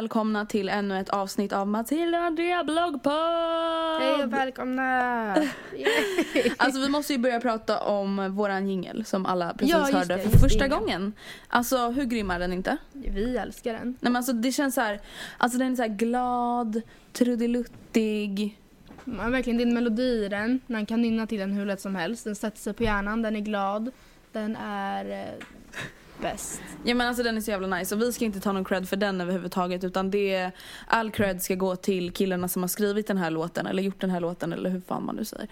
välkomna till ännu ett avsnitt av Matilda och Andrea bloggpodd! Hej och välkomna! Alltså vi måste ju börja prata om våran jingel som alla precis Ja, hörde det, för första det. gången. Alltså hur grym är den inte? Vi älskar den. Nej men alltså det känns så här, alltså den är så glad, trudeluttig. Har verkligen din melodi i den. Man kan nynna till den hur lätt som helst. Den sätter sig på hjärnan, den är glad. Den är eh, bäst. Ja men alltså den är så jävla nice och vi ska inte ta någon cred för den överhuvudtaget utan det, all cred ska gå till killarna som har skrivit den här låten eller gjort den här låten eller hur fan man nu säger.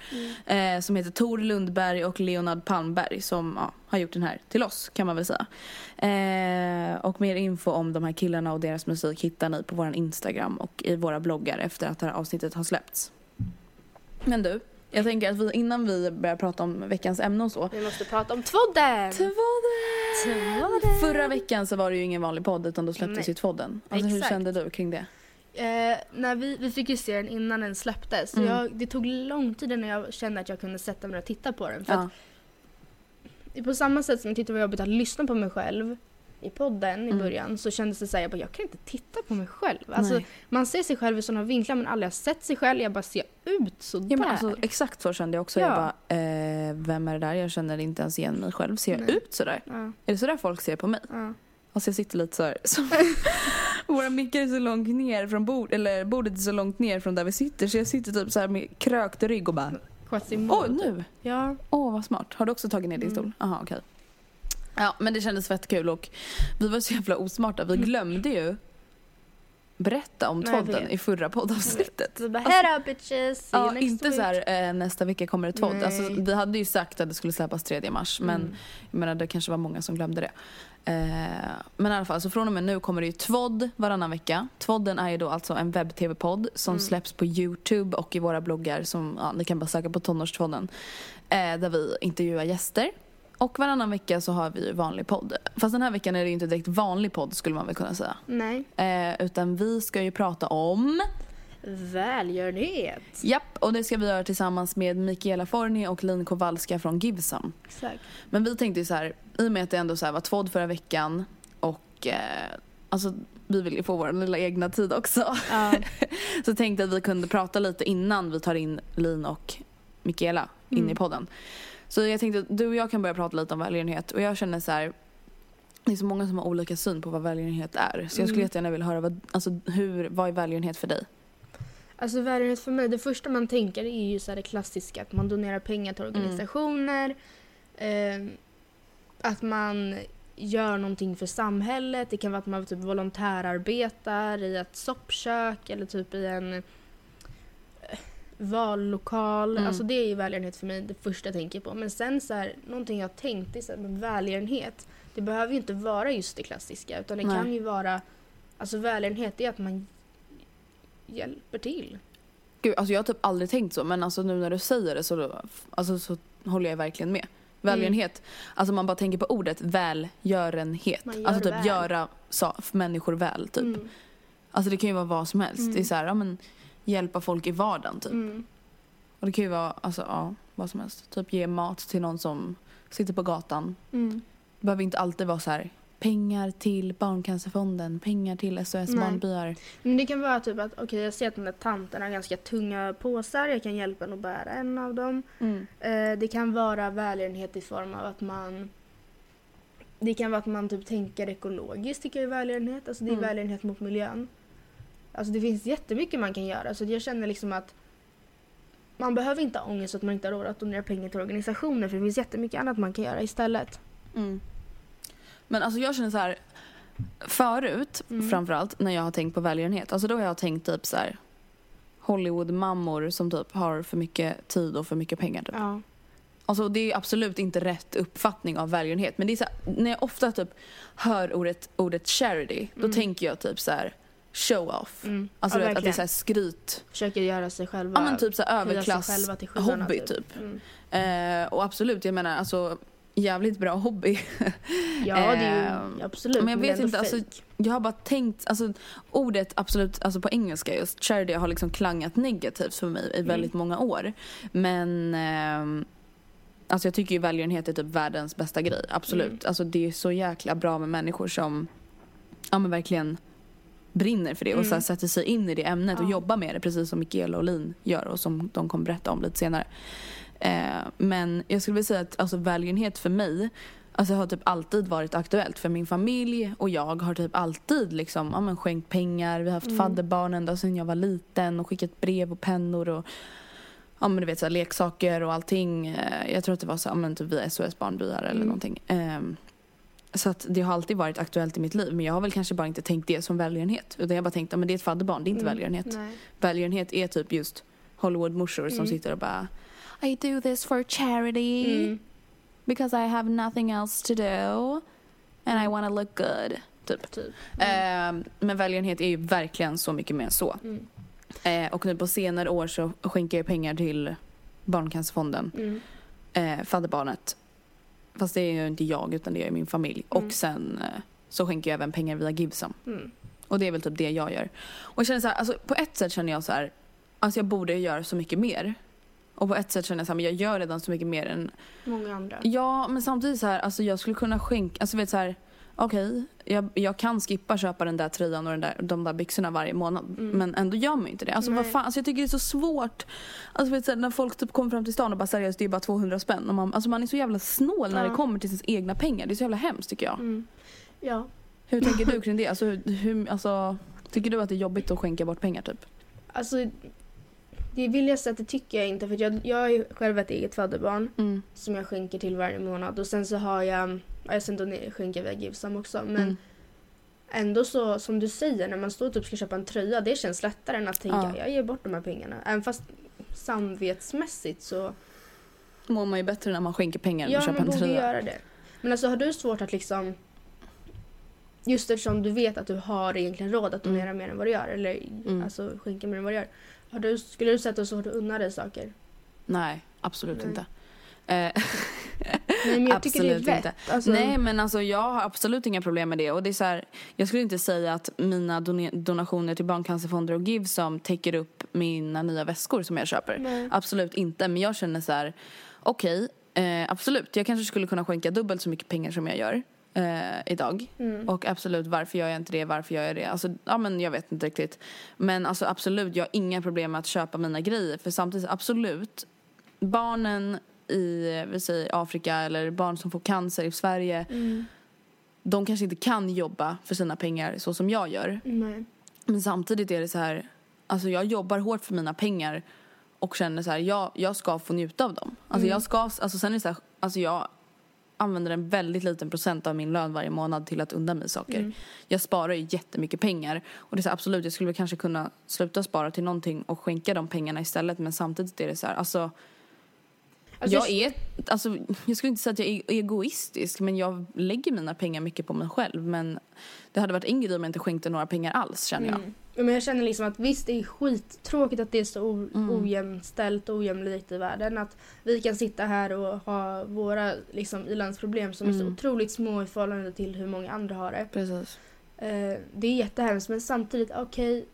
Eh, som heter Tor Lundberg och Leonard Palmberg som ja, har gjort den här till oss kan man väl säga. Eh, och mer info om de här killarna och deras musik hittar ni på vår Instagram och i våra bloggar efter att det här avsnittet har släppts. Men du, jag tänker att vi, innan vi börjar prata om veckans ämne och så Vi måste prata om tvodden! Tvådden! Förra veckan så var det ju ingen vanlig podd utan då släpptes Nej. ju Tvådden. Alltså hur Exakt. kände du kring det? Eh, när vi, vi fick ju se den innan den släpptes. Mm. jag, det tog lång tid innan jag kände att jag kunde sätta mig och titta på den. För Ja. att, på samma sätt som jag tyckte det var jobbigt att lyssna på mig själv i podden i Mm. början så kändes det så här, jag, bara, jag kan inte titta på mig själv. Alltså, man ser sig själv i sådana vinklar men aldrig har sett sig själv. Jag bara ser ut sådär. Ja, men alltså, exakt så kände jag också. Jag Ja. bara, eh, vem är det där? Jag känner inte ens igen mig själv. Ser jag Nej. ut sådär? ja, Är det sådär folk ser på mig? ja. Alltså jag sitter lite såhär. Så, våra mickar är så långt ner från bordet, eller bordet är så långt ner från där vi sitter så jag sitter typ så här med krökt rygg och bara Quasimodo. Oj nu! Ja. Åh vad smart. Har du också tagit ner din Mm. stol? Jaha okej. Ja men det kändes fett kul och vi var så jävla osmarta. Vi glömde ju berätta om tvodden vet. i förra poddavsnittet. Vi bara, Alltså, bitches! Ja, inte week. så här eh, nästa vecka kommer det. Nej. Alltså, vi hade ju sagt att det skulle släppas 3 mars men Mm. jag menar, det kanske var många som glömde det. Eh, men i alla fall, så från och med nu kommer det ju tvådd varannan vecka. Tvådden är ju då alltså en webb-tv-podd som Mm. släpps på Youtube och i våra bloggar som ja, ni kan bara söka på tonårstvådden. Eh, där vi intervjuar gäster. Och varannan vecka så har vi vanlig podd. Fast den här veckan är det ju inte direkt vanlig podd skulle man väl kunna säga. Nej. Eh, utan vi ska ju prata om Välgörenhet. Japp, och det ska vi göra tillsammans med Mikaela Forni och Lin Kowalska från Givesome. Exakt. Men vi tänkte ju så här, i och med att det ändå så här var tvådd förra veckan och eh, alltså vi vill ju få vår lilla egna tid också. Ja. så tänkte att vi kunde prata lite innan vi tar in Lin och Mikaela in Mm. i podden. Så jag tänkte att du och jag kan börja prata lite om välgörenhet och jag känner så här det är så många som har olika syn på vad välgörenhet är. Så jag skulle Mm. jättegärna vilja höra vad, alltså, hur, vad är välgörenhet för dig? Alltså välgörenhet för mig, det första man tänker är ju så det klassiska att man donerar pengar till organisationer. Eh, att man gör någonting för samhället. Det kan vara att man typ volontärarbetar i ett soppkök eller typ i en vallokal. Mm. Alltså det är ju välgörenhet för mig, det första jag tänker på. Men sen så här, någonting jag tänkte så här, med välgörenhet. Det behöver ju inte vara just det klassiska utan det Nej. kan ju vara, alltså välgörenhet är att man hjälper till. Gud, alltså jag har typ aldrig tänkt så men alltså nu när du säger det så, alltså, så håller jag verkligen med. Välgörenhet, alltså man bara tänker på ordet välgörenhet. Alltså typ väl. göra så, människor väl typ. Mm. Alltså det kan ju vara vad som helst. Mm. Det är så här, ja men hjälpa folk i vardagen typ. Mm. Och det kan ju vara, alltså ja, vad som helst. Typ ge mat till någon som sitter på gatan. Mm. Det behöver inte alltid vara så här pengar till Barncancerfonden, pengar till SOS. Barnbyar. Men det kan vara typ att okej jag ser att den där tanten har ganska tunga påsar, jag kan hjälpa henne att bära en av dem. Eh, det kan vara välgörenhet i form av att man det kan vara att man typ tänker ekologiskt, tycker jag är välgörenhet. Alltså det är Mm. välgörenhet mot miljön. Alltså det finns jättemycket man kan göra. Så jag känner liksom att man behöver inte ha ångest att man inte har råd att donera pengar till organisationer för det finns jättemycket annat man kan göra istället. Mm. Men alltså jag känner så här. Förut, Mm. framförallt när jag har tänkt på välgörenhet. Alltså då har jag tänkt typ så här. Hollywood-mammor som typ har för mycket tid och för mycket pengar. Typ. Ja. Alltså det är absolut inte rätt uppfattning av välgörenhet. Men det är så här, när jag ofta typ hör ordet, ordet charity. Då Mm. tänker jag typ så här show off. Mm. Alltså ja, vet, att det är så här skryt. Försöker göra sig själva. Ja men typ så här överklass själva till skyarna, hobby typ. Mm. Eh, och absolut, jag menar alltså jävligt bra hobby. Ja det är ju absolut. men jag vet ändå inte, alltså. Jag har bara tänkt, alltså ordet absolut, alltså på engelska just, charity har liksom klangat negativt för mig i väldigt många år. Men ehm, alltså jag tycker ju välgörenhet är typ världens bästa grej, absolut. Mm. Alltså det är så jäkla bra med människor som, ja men verkligen brinner för det och så Mm. sätter sig in i det ämnet och Ja. jobbar med det precis som Mikaela och Lin gör och som de kommer berätta om lite senare. Eh, men jag skulle vilja säga att alltså, välgörenhet för mig Alltså har typ alltid varit aktuellt för min familj och jag har typ alltid liksom, ja, men skänkt pengar. Vi har haft Mm. fadderbarn ända sedan jag var liten och skickat brev och pennor och ja, men du vet, så här, leksaker och allting. Eh, Jag tror att det var så, ja, men typ via SOS Barnbyar eller Mm. någonting. Ehm, så att det har alltid varit aktuellt i mitt liv men jag har väl kanske bara inte tänkt det som välgörenhet. Utan jag har bara tänkt att det är ett fadderbarn, det är inte Mm. välgörenhet. Nej. Välgörenhet är typ just Hollywoodmorsor som Mm. sitter och bara I do this for charity Mm. because I have nothing else to do and I wanna look good. Typ. Typ. Ehm, men välgörenhet är ju verkligen så mycket mer än så. Mm. Eh, och nu på senare år så skänker jag pengar till Barncancerfonden, Mm. eh, fadderbarnet. Fast det är ju inte jag utan det är min familj. Mm. Och sen eh, så skänker jag även pengar via Givesum. Mm. Och det är väl typ det jag gör. Och jag känner så här, alltså på ett sätt känner jag så här, alltså jag borde göra så mycket mer. Och på ett sätt känner jag så här, men jag gör redan så mycket mer än Många andra. Ja, men samtidigt så här, alltså jag skulle kunna skänka, alltså vet så här, okej, jag, jag kan skippa köpa den där tröjan och den där, de där byxorna varje månad. Mm. Men ändå gör man ju inte det. Alltså vad fan, alltså jag tycker det är så svårt. Alltså vet här, när folk typ kommer fram till stan och bara seriöst, det är bara 200 spänn. Och man, alltså man är så jävla snål när Ja. det kommer till sina egna pengar. Det är så jävla hemskt tycker jag. Mm. Ja. Hur tänker du kring det? Alltså, hur, hur, alltså, tycker du att det är jobbigt att skänka bort pengar typ? Alltså, det vill jag säga att det tycker jag inte för jag, jag har ju själv ett eget fadderbarn Mm. som jag skänker till varje månad och sen så har jag, ja, sen doner- skänker via Givesam också men Mm. ändå så som du säger när man står och typ ska köpa en tröja det känns lättare än att tänka Ja. jag ger bort de här pengarna. Även fast samvetsmässigt så Mår man ju bättre när man skänker pengar än ja att köpa man en borde tröja. göra det. Men alltså har du svårt att liksom just eftersom du vet att du har egentligen råd att donera mer än vad du gör eller Mm. alltså skänka mer än vad du gör. Har du, skulle du säga att du har svårt att unna dig saker? Nej, absolut Nej. inte. Eh, Nej men jag tycker det är Absolut vett. inte. Alltså, Nej men alltså jag har absolut inga problem med det och det är så här, jag skulle inte säga att mina donationer till Barncancerfonder och Give som täcker upp mina nya väskor som jag köper. Nej. Absolut inte men jag känner så här, okej, eh, absolut jag kanske skulle kunna skänka dubbelt så mycket pengar som jag gör eh, idag. Mm. Och absolut, varför gör jag inte det? Varför gör jag det? Alltså, ja men jag vet inte riktigt. Men alltså absolut, jag har inga problem med att köpa mina grejer. För samtidigt, absolut, barnen i, vi säger Afrika eller barn som får cancer i Sverige. Mm. De kanske inte kan jobba för sina pengar så som jag gör. Nej. Men samtidigt är det så här, alltså jag jobbar hårt för mina pengar. Och känner så här, jag, jag ska få njuta av dem. Alltså Mm. jag ska, alltså sen är det så här, alltså jag använder en väldigt liten procent av min lön varje månad till att undan mig saker. Mm. Jag sparar ju jättemycket pengar. Och det är så här, absolut, jag skulle väl kanske kunna sluta spara till någonting och skänka de pengarna istället. Men samtidigt är det så här, alltså Alltså, jag är, alltså, jag skulle inte säga att jag är egoistisk men jag lägger mina pengar mycket på mig själv men det hade varit en grej om jag inte skänkte några pengar alls känner jag. Mm. Men jag känner liksom att visst det är skittråkigt att det är så Mm. ojämställt och ojämlikt i världen. Att vi kan sitta här och ha våra liksom, ilandsproblem som är så Mm. otroligt små i förhållande till hur många andra har det. Precis. Eh, det är jättehemskt men samtidigt, okej.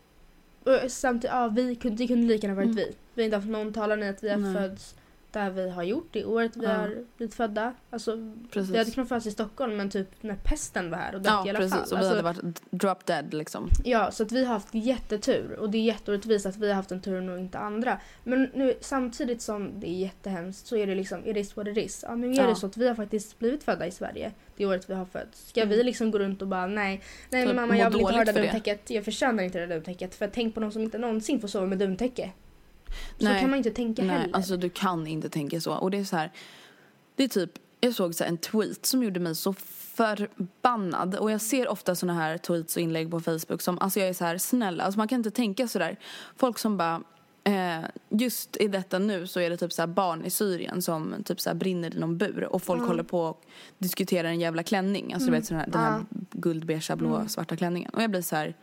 och samtidigt, ja, vi kunde, det kunde lika gärna varit Mm. vi. Vi har inte haft någon talan i att vi har fötts där vi har gjort det året vi Ja. har blivit födda. Alltså, Precis. vi hade kunnat födas i Stockholm men typ när pesten var här och dött Ja i alla precis fall. och vi Alltså, hade varit drop dead liksom. Ja, så att vi har haft jättetur och det är jätteorättvist att vi har haft en tur och inte andra. Men nu samtidigt som det är jättehemskt så är det liksom, it is what it is. Ja, nu är Ja. det så att vi har faktiskt blivit födda i Sverige det året vi har fötts. Ska Mm. vi liksom gå runt och bara nej, nej men mamma jag vill inte ha det där duntäcket, jag förtjänar inte det där duntäcket. För tänk på de som inte någonsin får sova med duntäcke. Så Nej. kan man inte tänka Nej, heller. alltså du kan inte tänka så. Och det är så här, det är typ, jag såg så en tweet som gjorde mig så förbannad. Och jag ser ofta såna här tweets och inlägg på Facebook som, alltså jag är så här snälla, alltså man kan inte tänka så där. Folk som bara, eh, just i detta nu så är det typ så här barn i Syrien som typ så brinner i någon bur och folk Ja. håller på och diskuterar en jävla klänning. Alltså du vet sån här, den här Ja. guldbeiga blå Mm. svarta klänningen. Och jag blir så här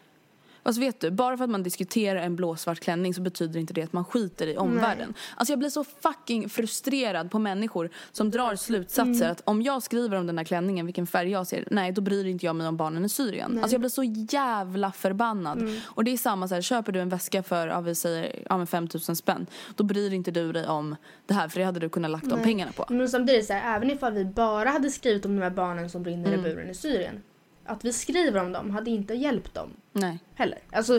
Alltså vet du, bara för att man diskuterar en blåsvart klänning så betyder inte det att man skiter i omvärlden. Alltså jag blir så fucking frustrerad på människor som drar slutsatser att om jag skriver om den här klänningen, vilken färg jag ser, nej då bryr inte jag mig om barnen i Syrien. Nej. Alltså jag blir så jävla förbannad. Och det är samma så här, köper du en väska för, ja vi säger, ja men 5000 spänn, då bryr inte du dig om det här för det hade du kunnat lagt de Nej. pengarna på. Men samtidigt så här, även ifall vi bara hade skrivit om de här barnen som brinner Mm. i buren i Syrien. Att vi skriver om dem hade inte hjälpt dem Nej. heller. Alltså,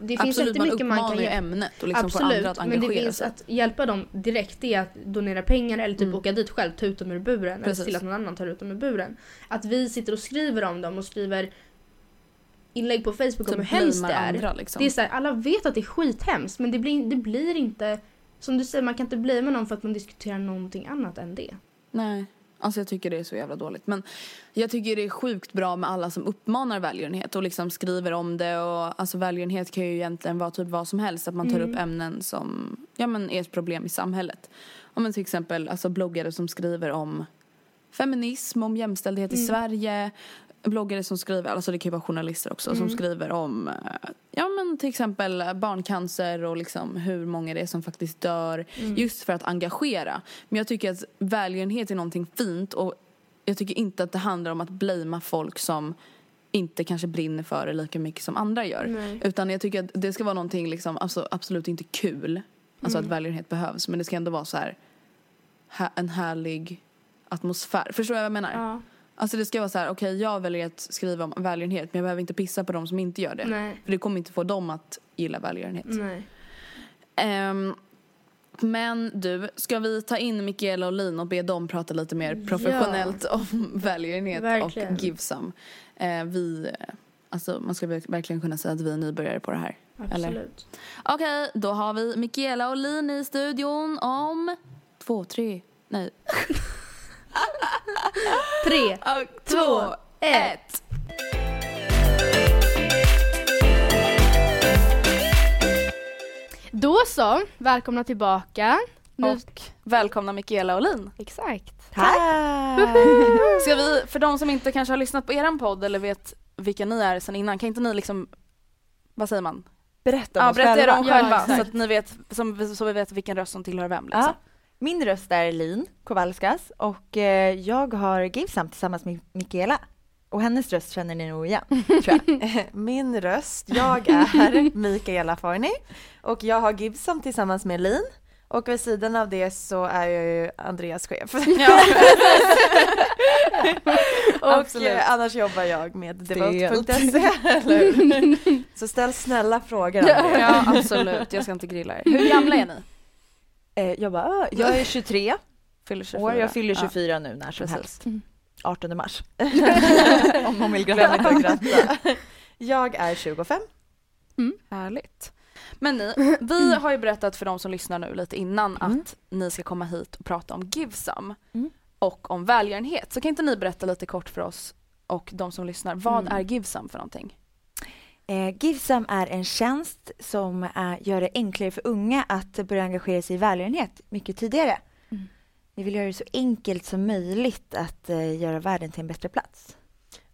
det finns Absolut, man jättemycket man uppmanar kan ju ämnet och liksom får Absolut, andra att men det engagera finns sig. att hjälpa dem direkt är att donera pengar eller typ Mm. åka dit själv, ta ut dem ur buren eller Precis. se till att någon annan tar ut dem ur buren. Att vi sitter och skriver om dem och skriver inlägg på Facebook om Typ hur hemskt det är. andra liksom. Det är så här, alla vet att det är skithemskt men det blir, det blir inte som du säger, man kan inte bli med någon för att man diskuterar någonting annat än det. Nej, alltså jag tycker det är så jävla dåligt. Men jag tycker det är sjukt bra med alla som uppmanar välgörenhet och liksom skriver om det. Och alltså välgörenhet kan ju egentligen vara typ vad som helst. Att man tar Mm. upp ämnen som ja, men är ett problem i samhället. Om man till exempel alltså bloggare som skriver om feminism, om jämställdhet i Mm. Sverige. Bloggare som skriver, alltså det kan ju vara journalister också, som Mm. skriver om eh, ja men till exempel barncancer och liksom hur många det är som faktiskt dör. Mm. Just för att engagera. Men jag tycker att välgörenhet är någonting fint och jag tycker inte att det handlar om att blamea folk som inte kanske brinner för det lika mycket som andra gör. Nej. Utan jag tycker att det ska vara någonting liksom, alltså, absolut inte kul. Alltså Mm. att välgörenhet behövs. Men det ska ändå vara så här hä- en härlig atmosfär. Förstår du vad jag menar? Ja, Alltså det ska vara så här, okej jag väljer att skriva om välgörenhet men jag behöver inte pissa på dem som inte gör det. nej. För det kommer inte få dem att gilla välgörenhet. Nej. Ehm, men du, ska vi ta in Mikaela och Lin och be dem prata lite mer professionellt om välgörenhet Verkligen. och Givesam? Eh, vi, eh, alltså man ska verk- verkligen kunna säga att vi är nybörjare på det här. Absolut. Okej, då har vi Mikaela och Lin i studion om två, tre, nej. Tre, två, ett. Då så, välkomna tillbaka. Nu, Och välkomna Mikaela och Lin. exakt. Ska vi, för de som inte kanske har lyssnat på eran podd eller vet vilka ni är sen innan, kan inte ni liksom, vad säger man? Berätta om Ja, oss berätta er själva. om Ja, själva exakt. så att ni vet, som, så vi vet vilken röst som tillhör vem liksom. Ja. Min röst är Lin Kowalskas och eh, jag har Givesam tillsammans med Mikaela. Och hennes röst känner ni nog igen, tror jag. Min röst, jag är Mikaela Forni och jag har Gibson tillsammans med Lin och vid sidan av det så är jag ju Andreas chef. Ja. och Absolut. eh, annars jobbar jag med devote.se, eller? Så ställ snälla frågor Andreas. ja, absolut. Jag ska inte grilla er. Hur gamla är ni? Eh, jag bara, ah, jag är 23 Fyller 24. år, jag fyller Ja. 24 nu när som precis. helst. 18 mars. Om man vill glömma inte att gratta. Jag är 25. Härligt. Men ni, vi har ju berättat för de som lyssnar nu lite innan Mm. att ni ska komma hit och prata om Givesam. Mm. och om välgörenhet. Så kan inte ni berätta lite kort för oss och de som lyssnar, vad Mm. är Givesum för någonting? Eh, Givesum är en tjänst som eh, gör det enklare för unga att börja engagera sig i välgörenhet mycket tidigare. Mm. Vi vill göra det så enkelt som möjligt att eh, göra världen till en bättre plats.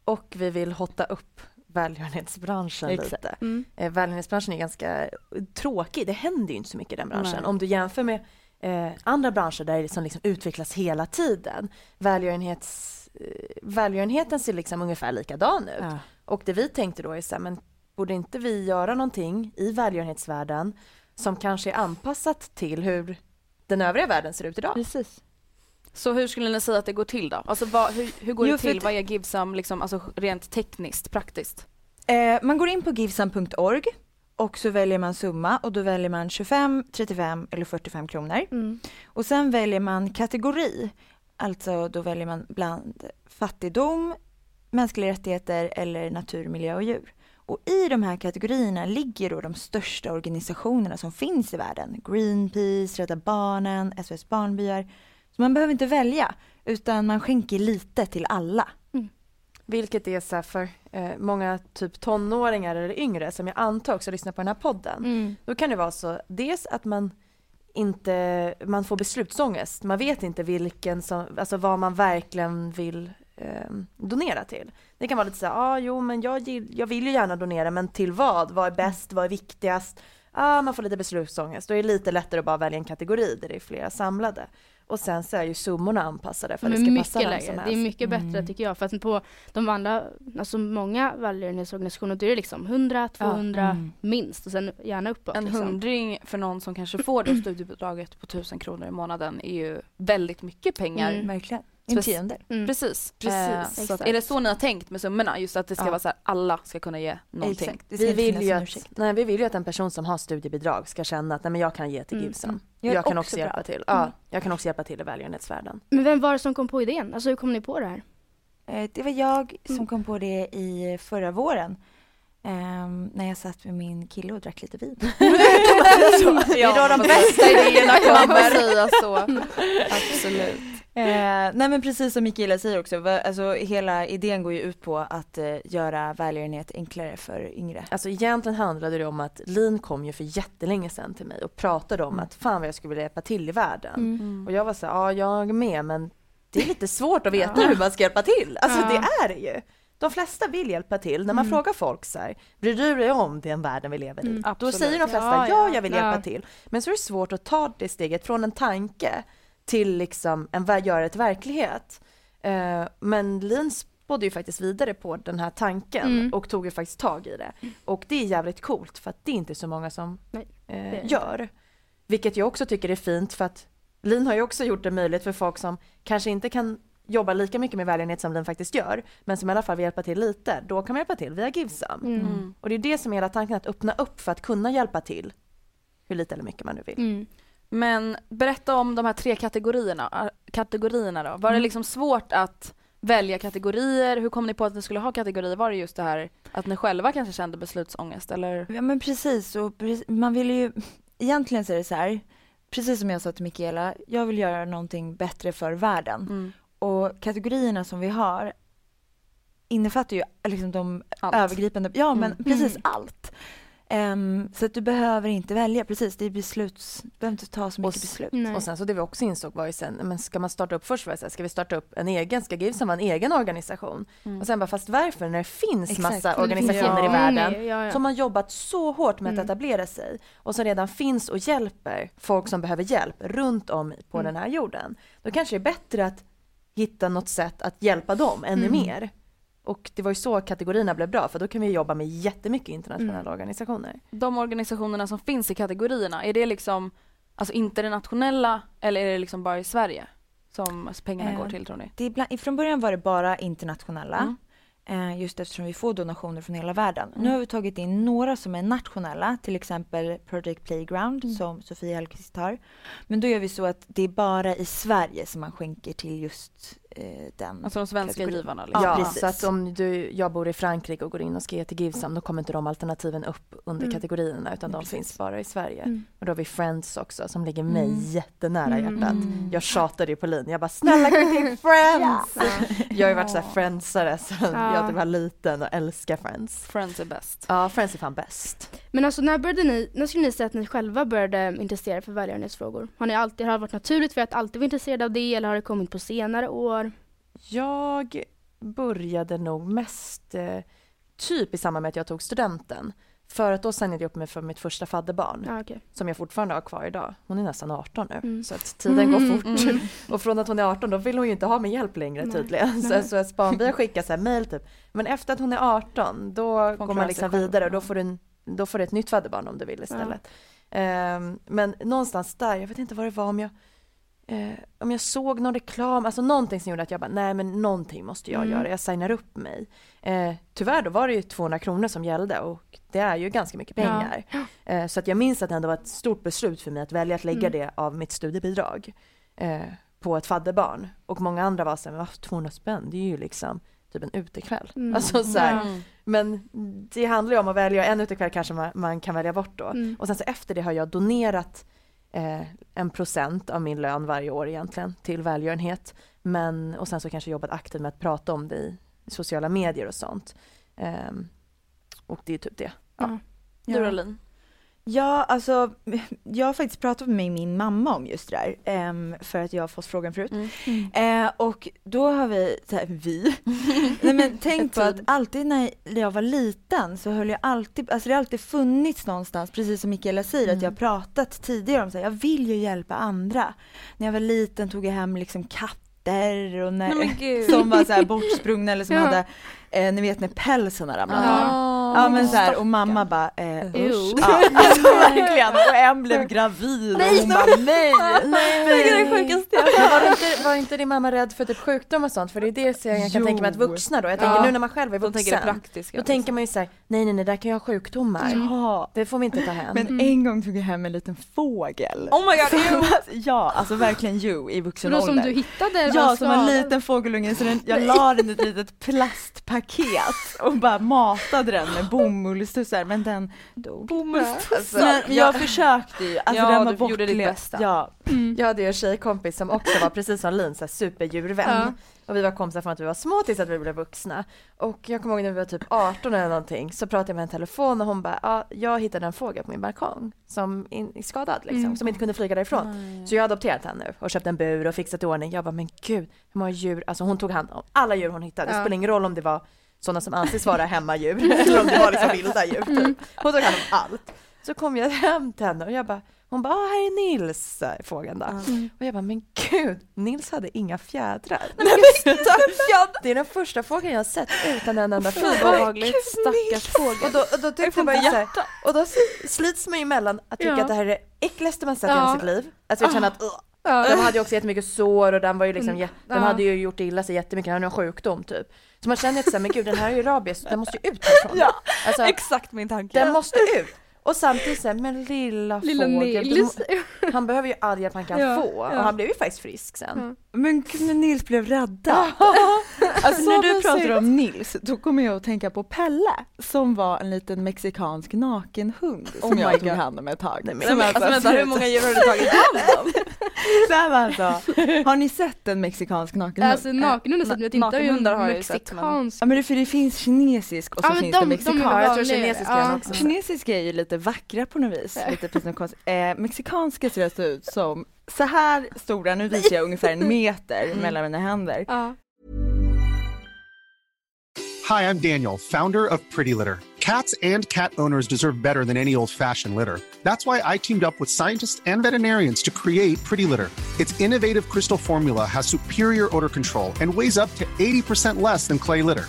Och vi vill hotta upp välgörenhetsbranschen Exakt. lite. Mm. Eh, välgörenhetsbranschen är ganska tråkig. Det händer ju inte så mycket i den branschen. Nej. Om du jämför med eh, andra branscher där det som liksom utvecklas hela tiden. Välgörenhets, eh, välgörenheten ser liksom ungefär likadan ut. Ja. Och det vi tänkte då är så här, men borde inte vi göra någonting i välgörenhetsvärlden som kanske är anpassat till hur den övriga världen ser ut idag? Precis. Så hur skulle ni säga att det går till då? Alltså vad, hur, hur går Jo, det till? Vad är Givesum liksom, alltså rent tekniskt, praktiskt? Eh, man går in på givesum.org och så väljer man summa och då väljer man 25, 35 eller 45 kronor. Mm. Och sen väljer man kategori. Alltså då väljer man bland fattigdom, mänskliga rättigheter eller natur, miljö och djur. Och i de här kategorierna ligger då de största organisationerna som finns i världen. Greenpeace, Rädda Barnen, SOS Barnbyar. Så man behöver inte välja utan man skänker lite till alla. Vilket är så för eh, många typ tonåringar eller yngre som jag antar också lyssnar på den här podden. Mm. Då kan det vara så, dels att man inte, man får beslutsångest. Man vet inte vilken som, alltså vad man verkligen vill eh, donera till. Det kan vara lite så här, ah, jo men jag, gill- jag vill ju gärna donera men till vad? Vad är bäst? Vad är viktigast? Ah, man får lite beslutsångest. Då är det lite lättare att bara välja en kategori där det är flera samlade. Och sen så är ju summorna anpassade för att det Men ska mycket passa lägre. som Det är helst. mycket bättre Mm. tycker jag. För att på de andra, alltså många välgörenhetsorganisationer, då är det liksom 100, 200 Mm. minst och sen gärna uppåt. En liksom. hundring för någon som kanske får då studiebidraget på tusen kronor i månaden är ju väldigt mycket pengar. Mm. Verkligen. En tiondel. Mm. Precis. Precis, Eh, är det så ni har tänkt med summorna? Just att det ska Ja. vara så här, alla ska kunna ge någonting. Exakt. Det ska Vi vill, ju att, nej, vi vill ju att en person som har studiebidrag ska känna att nej, men jag kan ge till Mm. Givesum. Mm. Jag, Jag kan också också bra. hjälpa till. Ja, Mm. jag kan också hjälpa till i välgörenhetsvärlden. Men vem var det som kom på idén? Alltså hur kom ni på det här? Eh, Det var jag som Mm. kom på det i förra våren. ehm, när jag satt med min kille och drack lite vin. Det är då de bästa idéerna kommer. säga så. Absolut. Eh, nej men precis som Mikaela säger också, alltså, hela idén går ju ut på att eh, göra välgörenhet enklare för yngre. Alltså egentligen handlade det om att Lin kom ju för jättelänge sedan till mig och pratade om Mm. att fan vad jag skulle vilja hjälpa till i världen. Mm. Och jag var så ja jag med men det är lite svårt att veta Ja. hur man ska hjälpa till. Alltså Ja. det är det ju. De flesta vill hjälpa till. När man Mm. frågar folk så här, bryr du dig om den världen vi lever i? Mm. Då Absolut. säger de flesta, Ja, ja, ja. jag vill Ja. hjälpa till. Men så är det svårt att ta det steget från en tanke till liksom en, göra till verklighet. Eh, men Lin spådde ju faktiskt vidare på den här tanken Mm. och tog ju faktiskt tag i det. Och det är jävligt coolt för att det är inte så många som Nej, eh, gör. Vilket jag också tycker är fint för att Lin har ju också gjort det möjligt för folk som kanske inte kan jobba lika mycket med välgörenhet som Lin faktiskt gör, men som i alla fall vill hjälpa till lite. Då kan man hjälpa till via Givesum. Mm. Mm. Och det är det som är hela tanken, att öppna upp för att kunna hjälpa till. Hur lite eller mycket man nu vill. Mm. Men berätta om de här tre kategorierna, äh, kategorierna då. Var det Mm. liksom svårt att välja kategorier? Hur kom ni på att ni skulle ha kategorier? Var det just det här att ni själva kanske kände beslutsångest eller? Ja men precis, och man vill ju, egentligen så är det så här, precis som jag sa till Mikaela, jag vill göra någonting bättre för världen. Mm. Och kategorierna som vi har innefattar ju liksom de Allt. övergripande, ja men Mm. precis Mm. allt. Ehm, så att du behöver inte välja, precis det är besluts, du behöver inte ta så mycket s- beslut. Nej. Och sen så det vi också insåg var ju sen, men ska man starta upp först så här, ska vi starta upp en egen, ska Givesum vara en egen organisation? Mm. Och sen bara, fast varför när det finns Exakt. massa organisationer i ja. världen Mm, ja, ja. som har jobbat så hårt med att Mm. etablera sig och som redan finns och hjälper folk som behöver hjälp runt om på Mm. den här jorden. Då kanske det är bättre att hitta något sätt att hjälpa dem ännu Mm. mer. Och det var ju så kategorierna blev bra för då kan vi jobba med jättemycket internationella Mm. organisationer. De organisationerna som finns i kategorierna, är det liksom alltså internationella eller är det liksom bara i Sverige som pengarna Eh, går till tror ni? Det ibland, från början var det bara internationella. Mm. Eh, just eftersom vi får donationer från hela världen. Mm. Nu har vi tagit in några som är nationella, till exempel Project Playground Mm. som Sofia Hellqvist har. Men då gör vi så att det är bara i Sverige som man skänker till just den. Alltså de svenska givarna. Liksom. Ja, Ja, precis. så att om du, jag bor i Frankrike och går in och ska ge till Givesam då kommer inte de alternativen upp under Mm. kategorierna utan de Precis. finns bara i Sverige. Mm. Och då har vi Friends också som ligger mig Mm. jättenära Mm. hjärtat. Mm. Jag tjatade ju på Lin, jag bara snälla gå till Friends! Jag har ju varit såhär Friendsare sedan Ja. jag typ var liten och älskar Friends. Friends är bäst. Ja, Friends är fan bäst. Men alltså när började ni, när skulle ni säga att ni själva började intressera er för välgörenhetsfrågor? Har ni alltid, har det varit naturligt för att alltid vara intresserade av det eller har det kommit på senare år? Jag började nog mest eh, typ i samband med att jag tog studenten. För att då signade jag upp mig för mitt första fadderbarn Ja, okej. som jag fortfarande har kvar idag. Hon är nästan 18 nu Mm. så att tiden går Mm, fort. mm. Och från att hon är 18 då vill hon ju inte ha min hjälp längre Nej. tydligen. Så, Nej. så span, vi har skickat så här mail typ. Men efter att hon är 18 då går man liksom vidare och då får, du en, då får du ett nytt fadderbarn om du vill istället. Ehm, men någonstans där, jag vet inte vad det var om jag eh, om jag såg någon reklam, alltså någonting som gjorde att jag bara, nej men någonting måste jag Mm. göra, jag signar upp mig. Eh, tyvärr då var det ju 200 kronor som gällde och det är ju ganska mycket Ja. pengar. Eh, så att jag minns att det ändå var ett stort beslut för mig att välja att lägga Mm. det av mitt studiebidrag på ett fadderbarn. Och många andra var såhär, 200 spänn, det är ju liksom typ en utekväll. Mm. Alltså så här, Mm. Men det handlar ju om att välja, en utekväll kanske man, man kan välja bort då. Mm. Och sen så efter det har jag donerat eh, en procent av min lön varje år egentligen till välgörenhet. Men, och sen så kanske jobbat aktivt med att prata om det i sociala medier och sånt. Ehm, och det är typ det. Ja. Du då Lin? Ja, alltså jag har faktiskt pratat med min mamma om just det där, för att jag har fått frågan förut. Mm. Eh, och då har vi, så här, vi, nej men tänkt på att alltid när jag var liten så höll jag alltid, alltså det har alltid funnits någonstans, precis som Mikaela säger, att jag har pratat tidigare om så här, jag vill ju hjälpa andra. När jag var liten tog jag hem liksom katter och när, som var så bortsprungna eller som Ja. hade, eh, ni vet när pälsen har ramlat av. Ja men så här, och mamma bara, eh, usch. Ja, alltså verkligen, och en blev gravid och hon bara nej. Nej, Det är det sjukaste var, inte, var inte din mamma rädd för typ sjukdom och sånt? För det är det jag kan Jo. tänka mig att vuxna då, jag tänker Ja. nu när man själv är De tänker det vuxen, praktiska. då tänker man ju såhär, nej nej nej, där kan jag ha sjukdomar. Ja, Det får vi inte ta hem. men en gång tog jag hem en liten fågel. Oh my god, Som ja, alltså verkligen you i vuxen då som ålder. du hittade Ja, som en liten fågelunge så den, jag la den i ett litet plastpaket och bara matade den med bomullstussar men den dog. Alltså, Men jag, försökte ju, alltså Ja, den var du gjorde ditt bästa. Ja, Mm. jag hade ju en tjejkompis som också var precis som Lin, så här superdjurvän. Ja. Och vi var kompisar från att vi var små tills att vi blev vuxna. Och jag kommer ihåg när vi var typ 18 eller någonting så pratade jag med en telefon och hon bara, ja, jag hittade en fågel på min balkong som är skadad liksom, Mm. som inte kunde flyga därifrån. Så jag har adopterat henne nu och köpt en bur och fixat i ordning. Jag bara, men gud, hur många djur, alltså hon tog hand om alla djur hon hittade. Det Ja. spelar ingen roll om det var sådana som anses vara hemmadjur eller om det var liksom vilda djur. Typ. Hon tog hand om allt. Så kom jag hem till henne och jag bara, hon bara, ah, här är Nils, fågeln då. Och jag bara, men gud, Nils hade inga fjädrar. det är den första fågeln jag har sett utan en enda fjäder. Obehagligt, stackars fågel. Och då, och då tyckte jag bara så här, och då slits man ju emellan att tycka Ja. att det här är det äckligaste man sett i Ja. hela sitt liv. Alltså jag känner att "Ugh." Ja. de hade ju också jättemycket sår och den var ju liksom, de Ja. hade ju gjort illa sig jättemycket, den hade en sjukdom typ. Så man känner att så här, men gud den här är ju rabies, den måste ju ut härifrån. Ja. Alltså, Exakt min tanke. den måste ut. Och samtidigt såhär, men lilla, Lilla fågel, han behöver ju all hjälp han kan Ja, få. Och han blev ju faktiskt frisk sen. men gud men Nils blev räddad. Alltså Så när du pratar om Nils, då kommer jag att tänka på Pelle som var en liten mexikansk nakenhund som my jag tog hand om ett tag. Nej, men- Som Alltså vänta, hur många djur har du tagit hand om? Så alltså, har ni sett en mexikansk nakenhund? Alltså nakenhundar så att jag inte har ju en har jag ju sett, men- mexikansk. Ja men det, för det finns kinesisk och så Ja, men finns de- det de mexikansk. Ja, jag tror kinesiska Ja. är också. Kinesiska är ju lite vackra på något vis, lite precis. Eh, mexikanska ser det ut som så här stora, nu visar jag ungefär en meter mellan mina händer. Ja. Hi, I'm Daniel, founder of Pretty Litter. Cats and cat owners deserve better than any old fashioned litter. That's why I teamed up with scientists and veterinarians to create Pretty Litter. Its innovative crystal formula has superior odor control and weighs up to 80% less than clay litter.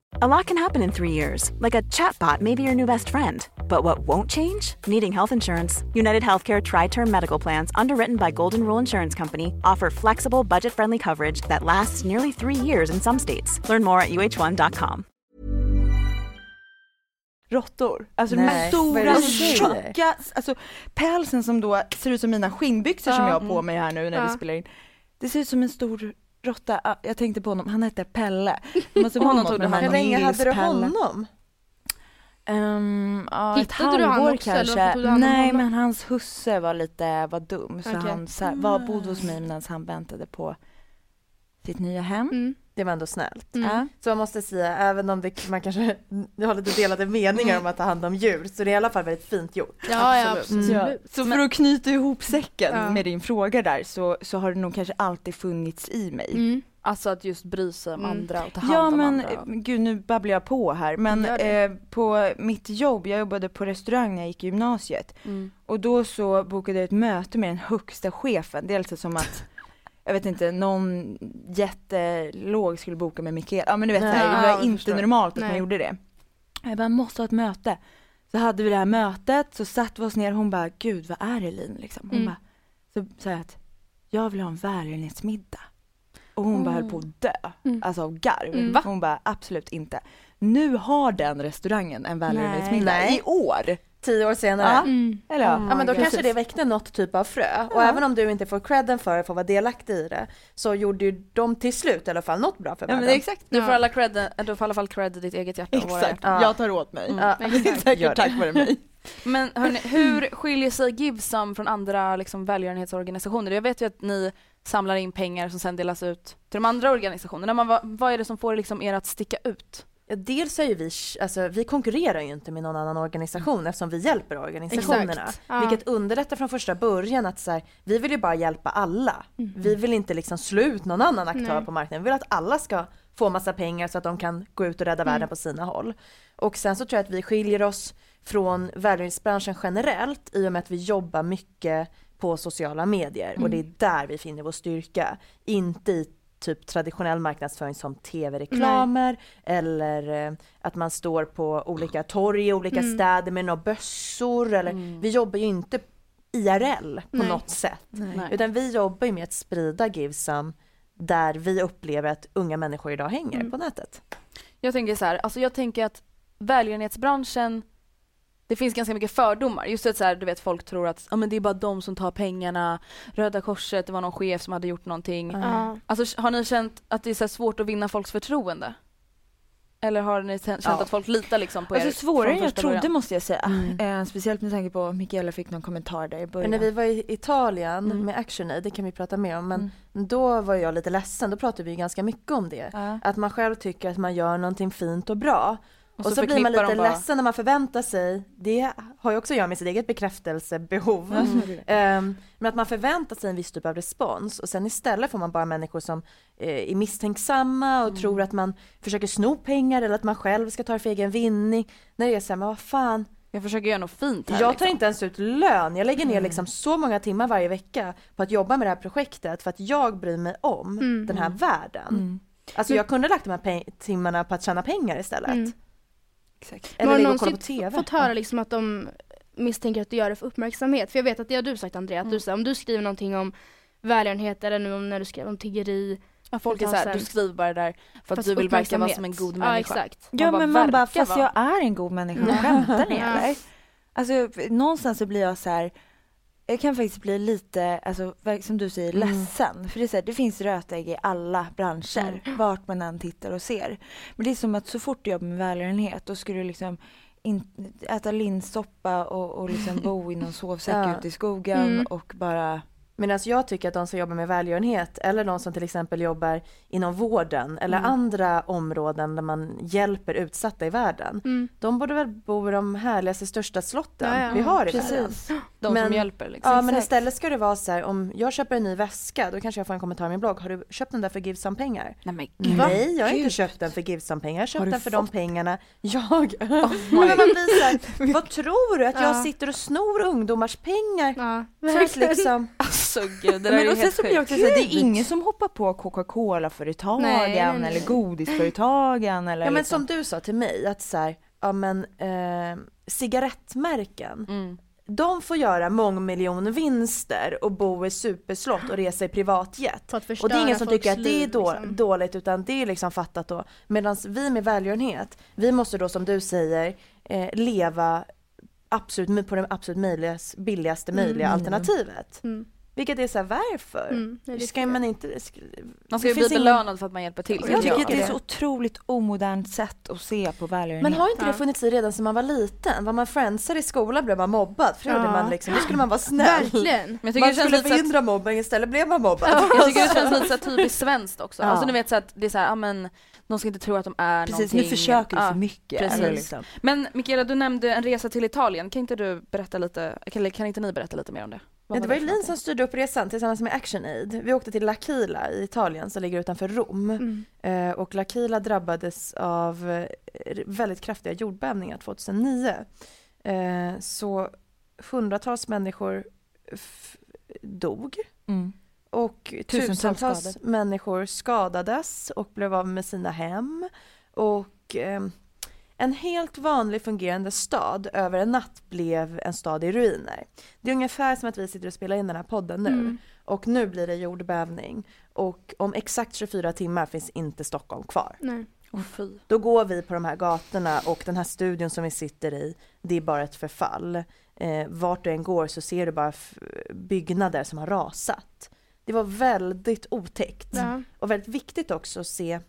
A lot can happen in three years, like a chatbot may be your new best friend. But what won't change? Needing health insurance. United Healthcare Tri Term Medical Plans, underwritten by Golden Rule Insurance Company, offer flexible, budget friendly coverage that lasts nearly three years in some states. Learn more at uh1.com. råttor. Alltså de Nej, här vad är det stora, du säger? tjocka, alltså pälsen som då ser ut som mina skinnbyxor som Ja, jag har på mig här nu när vi spelar in. Det ser ut som en stor råtta. Jag tänkte på honom, han hette Pelle. Det måste vara något med honom. Hur länge hade du honom? Um, ja, ett halvår kanske. Nej men hans husse var lite, var dum så Okej. han så här, var, bodde hos mig medan han väntade på sitt nya hem. Mm. Det var ändå snällt. Mm. Ja. Så man måste säga, även om det, man kanske har lite delade meningar om att ta hand om djur, så det är i alla fall väldigt fint gjort. Ja, ja, Absolut. absolut. Ja, så för att knyta ihop säcken Ja. med din fråga där så, så har det nog kanske alltid funnits i mig. Mm. Alltså att just bry sig om Mm. andra och ta hand Ja om men andra. eh, gud nu babblar jag på här men eh, på mitt jobb, jag jobbade på restaurang när jag gick i gymnasiet Mm. och då så bokade jag ett möte med den högsta chefen. Det är alltså som att jag vet inte, någon jättelåg skulle boka med Mikael. Ja men du vet Nej, här, det var jag inte förstår. normalt att man Nej. gjorde det. Jag bara, måste ha ett möte. Så hade vi det här mötet, så satt vi oss ner hon bara, gud vad är det Lin liksom? Hon Mm. bara, så sa jag att jag vill ha en välgörenhetsmiddag. Och hon bara höll på att dö, Mm. alltså av garv. Mm. Hon bara absolut inte. Nu har den restaurangen en välgörenhetsmiddag i år. Tio år senare. Ja. Mm. Eller ja, Oh Ja men då God. kanske det väckte något typ av frö. Och även om du inte får credden för att få vara delaktig i det så gjorde ju de till slut i alla fall något bra för Ja världen. men det är exakt. Du får Ja. alla cred, eh, du får i alla fall cred ditt eget hjärta och våra Exakt, hjärtan. Ja. jag tar åt mig. Mm. Ja. Säkert tack vare mig. Men hörni, hur skiljer sig Givesum från andra liksom, välgörenhetsorganisationer? Jag vet ju att ni samlar in pengar som sen delas ut till de andra organisationerna. Men vad, vad är det som får liksom er att sticka ut? Dels är ju vi, alltså vi konkurrerar ju inte med någon annan organisation eftersom vi hjälper organisationerna. Ja. Vilket underlättar från första början att så här, vi vill ju bara hjälpa alla. Vi vill inte liksom slå ut någon annan aktör Nej. på marknaden. Vi vill att alla ska få massa pengar så att de kan gå ut och rädda världen på sina håll. Och sen så tror jag att vi skiljer oss från välgörenhetsbranschen generellt i och med att vi jobbar mycket på sociala medier och det är där vi finner vår styrka. Inte i typ traditionell marknadsföring som tv-reklamer eller eh, att man står på olika torg i olika Mm. städer med några bössor eller vi jobbar ju inte IRL på Nej. något sätt. Nej. Utan vi jobbar ju med att sprida Givesum där vi upplever att unga människor idag hänger Mm. på nätet. Jag tänker så här, alltså jag tänker att välgörenhetsbranschen det finns ganska mycket fördomar. Just att så här, du vet folk tror att ja, men det är bara de som tar pengarna. Röda Korset, det var någon chef som hade gjort någonting. Ja. Alltså har ni känt att det är så här svårt att vinna folks förtroende? Eller har ni känt Ja. att folk litar liksom på er Alltså svårare än jag trodde början? måste jag säga. Mm. Eh, speciellt med tanke på att Mikaela fick någon kommentar där i Men början. när vi var i Italien Mm. med ActionAid, det kan vi prata mer om, men då var jag lite ledsen, då pratade vi ganska mycket om det. Ja. Att man själv tycker att man gör någonting fint och bra. Och, så så, blir man lite bara- ledsen när man förväntar sig, det har ju också att göra med sitt eget bekräftelsebehov. Mm. Men att man förväntar sig en viss typ av respons och sen istället får man bara människor som eh, är misstänksamma och Mm. tror att man försöker sno pengar eller att man själv ska ta det för egen vinning. När det är såhär, men vad fan, Jag försöker göra något fint här jag liksom. tar inte ens ut lön. Jag lägger ner liksom så många timmar varje vecka på att jobba med det här projektet för att jag bryr mig om Mm. den här världen. Mm. Alltså jag kunde lagt de här timmarna på att tjäna pengar istället. Mm. Exakt. Eller ligga och kolla på någonsin TV. fått höra liksom att de misstänker att du gör det för uppmärksamhet? För jag vet att det har du sagt Andrea, att du, så om du skriver någonting om välgörenhet eller nu om när du skrev om tiggeri. Ja, folk är ta så här, sen. du skriver bara där för att du vill verka vara som en god Ja människa. exakt. Ja men man bara, fast vara. jag är en god människa, skämtar ni Ja. eller? Alltså någonstans så blir jag så här. Jag kan faktiskt bli lite, alltså, som du säger, Mm. ledsen. För det, är så här, det finns rötägg i alla branscher, vart man än tittar och ser. Men det är som att så fort du jobbar med välgörenhet, då ska du liksom in, äta linssoppa och, och liksom bo i någon sovsäck Ja. ute i skogen Mm. och bara Medan jag tycker att de som jobbar med välgörenhet eller de som till exempel jobbar inom vården eller Mm. andra områden där man hjälper utsatta i världen. Mm. De borde väl bo i de härligaste, största slotten Ja, ja. vi har i världen. Precis. De Men- som hjälper liksom. Ja men istället ska det vara så här om jag köper en ny väska då kanske jag får en kommentar i min blogg. Har du köpt den där för Givesam-pengar? Nej men Nej jag har inte köpt den för Givesam-pengar. Jag har köpt den för de pengarna jag... men man blir här, vad tror du? Att jag Ja. sitter och snor ungdomars pengar? Ja, För att liksom... alltså gud, det där Men är och sen helt som jag också säger, det är ingen som hoppar på Coca-Cola-företagen eller godisföretagen eller Ja men liksom. som du sa till mig att så här, ja men eh, cigarettmärken Mm. de får göra mångmiljonvinster och bo i superslott och resa i privatjet. Och det är ingen som tycker att det är då, liksom. dåligt utan det är liksom fattat då. Medan vi med välgörenhet, vi måste då som du säger eh, leva absolut, på det absolut möjligas, billigaste möjliga Mm. alternativet. Mm. Vilket är så här, varför? Mm, det är det Ska man inte... Ska, Man ska ju bli finns ingen- belönad för att man hjälper till. Jag tycker att det är så otroligt omodernt sätt att se på välgörenhet. Men har inte det Ja. funnits i redan sedan man var liten? Var man friendsare i skolan blev man mobbad, för då, Ja. man liksom, då skulle man vara snäll. Verkligen. Men jag tycker Man det skulle lite så att, förhindra mobbning istället blev man mobbad. jag tycker det känns lite så typiskt svenskt också. Ja. Alltså ni vet så att det är så här, ja men de ska inte tro att de är Precis, någonting. nu försöker du Ja. för mycket. precis. Liksom. Men Mikaela, du nämnde en resa till Italien. Kan inte du berätta lite, eller kan inte ni berätta lite mer om det? Ja, det var ju Lin som styrde upp resan tillsammans med ActionAid. Vi åkte till L'Aquila i Italien som ligger utanför Rom. Mm. Eh, och L'Aquila drabbades av eh, väldigt kraftiga jordbävningar 2009. Eh, så hundratals människor dog Mm. och Tusentals tusentals människor skadades och blev av med sina hem. Och eh, en helt vanlig fungerande stad över en natt blev en stad i ruiner. Det är ungefär som att vi sitter och spelar in den här podden nu Mm. och nu blir det jordbävning och om exakt 24 timmar finns inte Stockholm kvar. Nej. Åh fy. Då går vi på de här gatorna och den här studion som vi sitter i, det är bara ett förfall. Eh, vart du än går så ser du bara byggnader som har rasat. Det var väldigt otäckt. Ja. Och väldigt viktigt också att se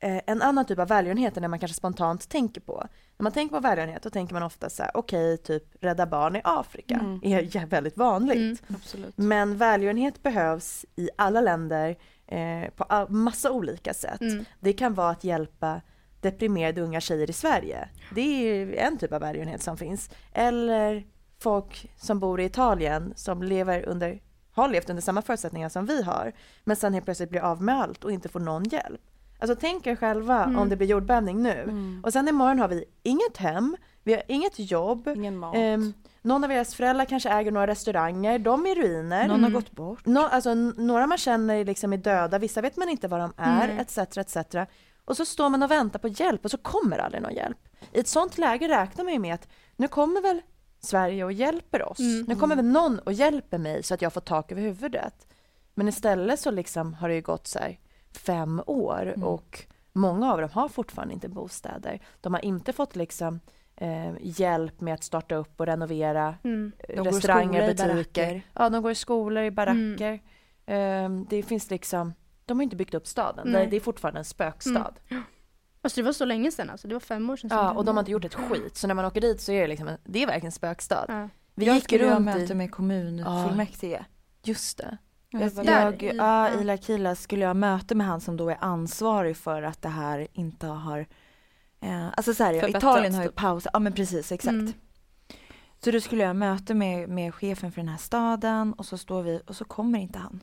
en annan typ av välgörenhet än det man kanske spontant tänker på. När man tänker på välgörenhet då tänker man ofta så här, okej, typ Rädda Barn i Afrika Mm. är ja, väldigt vanligt. Mm. Absolut. Men välgörenhet behövs i alla länder eh, på massa olika sätt. Mm. Det kan vara att hjälpa deprimerade unga tjejer i Sverige. Det är en typ av välgörenhet som finns. Eller folk som bor i Italien som lever under, har levt under samma förutsättningar som vi har. Men sen helt plötsligt blir av med allt och inte får någon hjälp. Alltså tänk er själva Mm. om det blir jordbävning nu. Mm. Och sen imorgon har vi inget hem, vi har inget jobb. Ingen mat. Ehm, någon av deras föräldrar kanske äger några restauranger, de är ruiner. Någon har Mm. gått bort. Nå, alltså, några man känner liksom är döda, vissa vet man inte var de är, etc. etc. Och så står man och väntar på hjälp och så kommer aldrig någon hjälp. I ett sånt läge räknar man ju med att nu kommer väl Sverige och hjälper oss. Mm. Nu kommer väl någon och hjälper mig så att jag får tak över huvudet. Men istället så liksom har det ju gått så här fem år Mm. och många av dem har fortfarande inte bostäder. De har inte fått liksom eh, hjälp med att starta upp och renovera Mm. eh, De går i restauranger, butiker. Ja, de går i skolor, i baracker. Ehm, det finns liksom, de har inte byggt upp staden. Det, Nej. det är fortfarande en spökstad. Alltså det var så länge sedan alltså. Det var fem år sedan. Ja, och de har inte gjort ett skit. Så när man åker dit så är det liksom, en, det är verkligen en spökstad. Ja. Vi jag gick skulle ha runt möte i, med kommunfullmäktige. just det. Ja, Jag, jag, i- ja, i Lakila skulle jag ha möte med han som då är ansvarig för att det här inte har eh, Alltså så här, ja, Italien har ju typ. pausat, ja men precis exakt. Mm. Så då skulle jag ha möte med, med chefen för den här staden och så står vi och så kommer inte han.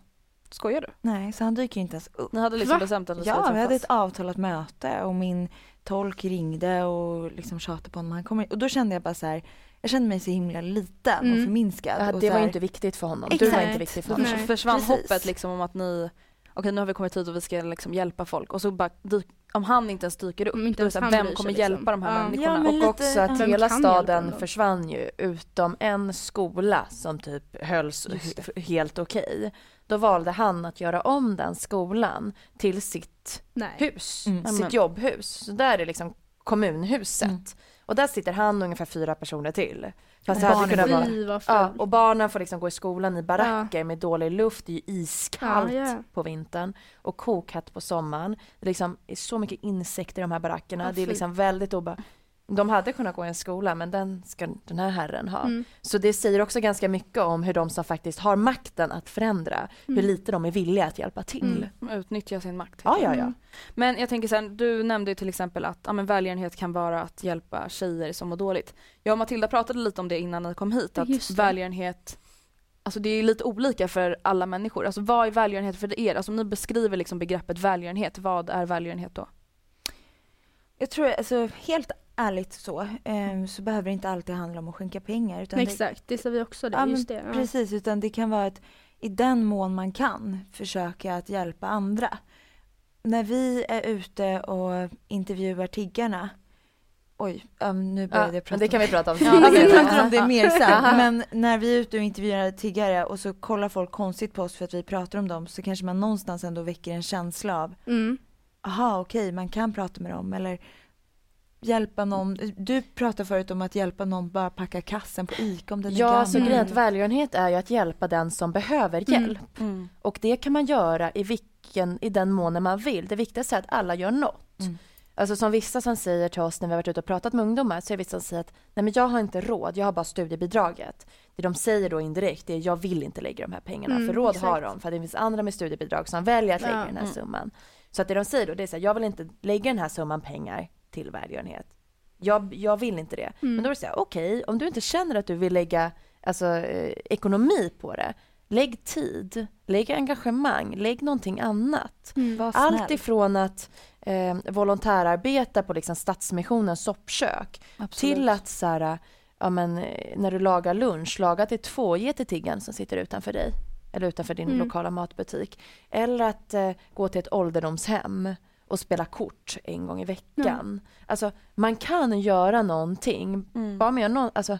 Skojar du? Nej, så han dyker inte ens upp. Ni hade liksom Va? bestämt att ni Ja, vi hade ett avtalat möte och min tolk ringde och liksom tjatade på honom. Han kommer, och då kände jag bara så här, jag kände mig så himla liten och Mm. förminskad. Ja, och det så var här- inte viktigt för honom. Du var Exakt. inte viktig för Då honom. Nej. försvann precis. hoppet liksom om att ni, okej nu har vi kommit hit och vi ska liksom hjälpa folk och så bara dyk, om han inte ens dyker upp, Om inte ens så här, vem kommer liksom. hjälpa de här Ja. människorna? Ja, Och lite- också att hela staden försvann ju utom en skola som typ hölls helt okej. Då valde han att göra om den skolan till sitt Nej. hus, Mm. sitt jobbhus. Så där är liksom kommunhuset. Mm. Och där sitter han och ungefär fyra personer till. Fast det hade kunnat vara... Ja, och barnen får liksom gå i skolan i baracker med dålig luft, det är ju iskallt Ja, ja. på vintern. Och kokhett på sommaren. Det liksom är så mycket insekter i de här barackerna, Ja, det är liksom väldigt oba... de hade kunnat gå i en skola men den ska den här herren ha. Mm. Så det säger också ganska mycket om hur de som faktiskt har makten att förändra, hur Mm. lite de är villiga att hjälpa till. Mm. Utnyttja sin makt. Ja, ja, ja. Men jag tänker sen, du nämnde ju till exempel att ja, men välgörenhet kan vara att hjälpa tjejer som mår dåligt. Jag och Matilda pratade lite om det innan ni kom hit, att välgörenhet Alltså det är lite olika för alla människor. Alltså vad är välgörenhet för er? Alltså om ni beskriver liksom begreppet välgörenhet, vad är välgörenhet då? Jag tror, alltså helt ärligt så, eh, så behöver det inte alltid handla om att skänka pengar. Utan det, Exakt, det sa vi också. Det, Ja, just det. Ja. Precis, utan det kan vara att i den mån man kan försöka att hjälpa andra. När vi är ute och intervjuar tiggarna Oj, um, nu började Ja, jag prata men det kan vi prata om. Ja, alltså, vi pratar om det mer sen. Men när vi är ute och intervjuar tiggare och så kollar folk konstigt på oss för att vi pratar om dem så kanske man någonstans ändå väcker en känsla av Mm. aha okej man kan prata med dem eller hjälpa någon. Du pratade förut om att hjälpa någon bara packa kassen på ICA om den är Ja, gammal. så grejen är att välgörenhet är ju att hjälpa den som behöver Mm. hjälp. Och det kan man göra i, vilken, i den mån man vill. Det viktigaste är att alla gör något. Mm. Alltså som vissa som säger till oss när vi har varit ute och pratat med ungdomar så är det vissa som säger att nej men jag har inte råd, jag har bara studiebidraget. Det de säger då indirekt är jag vill inte lägga de här pengarna Mm, för råd exakt. har de för att det finns andra med studiebidrag som väljer att lägga Ja, den här mm. summan. Så att det de säger då det är så här, jag vill inte lägga den här summan pengar till välgörenhet. Jag, jag vill inte det. Mm. Men då är det så här, okej, om du inte känner att du vill lägga alltså, eh, ekonomi på det, lägg tid, lägg engagemang, lägg någonting annat. Mm. Allt ifrån att eh, volontärarbeta på liksom Stadsmissionens soppkök till att så här, ja, men, eh, när du lagar lunch, laga till två, ge till tiggan som sitter utanför dig eller utanför din Mm. lokala matbutik. Eller att eh, gå till ett ålderdomshem och spela kort en gång i veckan. Alltså, man kan göra någonting. Mm. Bara med någon, alltså,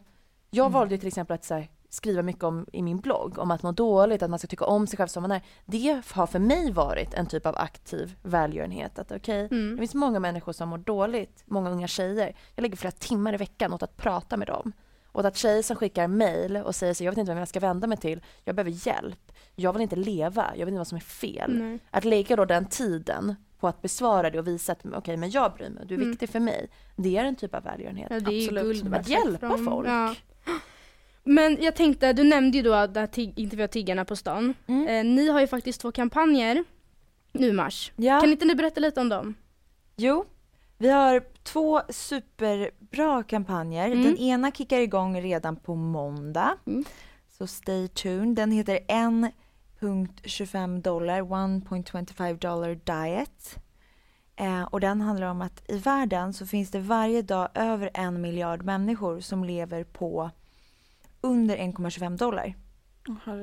jag Mm. valde till exempel att här, skriva mycket om i min blogg om att må dåligt, att man ska tycka om sig själv som man är. Det har för mig varit en typ av aktiv välgörenhet. Att okej, Mm. det finns många människor som mår dåligt, många unga tjejer. Jag lägger flera timmar i veckan åt att prata med dem. Och att tjejer som skickar mejl och säger så jag vet inte vem jag ska vända mig till, jag behöver hjälp, jag vill inte leva, jag vet inte vad som är fel. Nej. Att lägga då den tiden på att besvara det och visa att okej men jag bryr mig, du är Mm. viktig för mig. Det är en typ av välgörenhet. Ja, Absolut. Att hjälpa från- folk. Ja. Men jag tänkte, du nämnde ju då att intervjua tiggarna på stan. Mm. Eh, ni har ju faktiskt två kampanjer nu i mars. Ja. Kan inte ni berätta lite om dem? Jo, vi har två superbra kampanjer. Mm. Den ena kickar igång redan på måndag. Mm. Så stay tuned. Den heter 1.25 dollar, 1.25 dollar diet. Eh, och den handlar om att i världen så finns det varje dag över en miljard människor som lever på under 1,25 dollar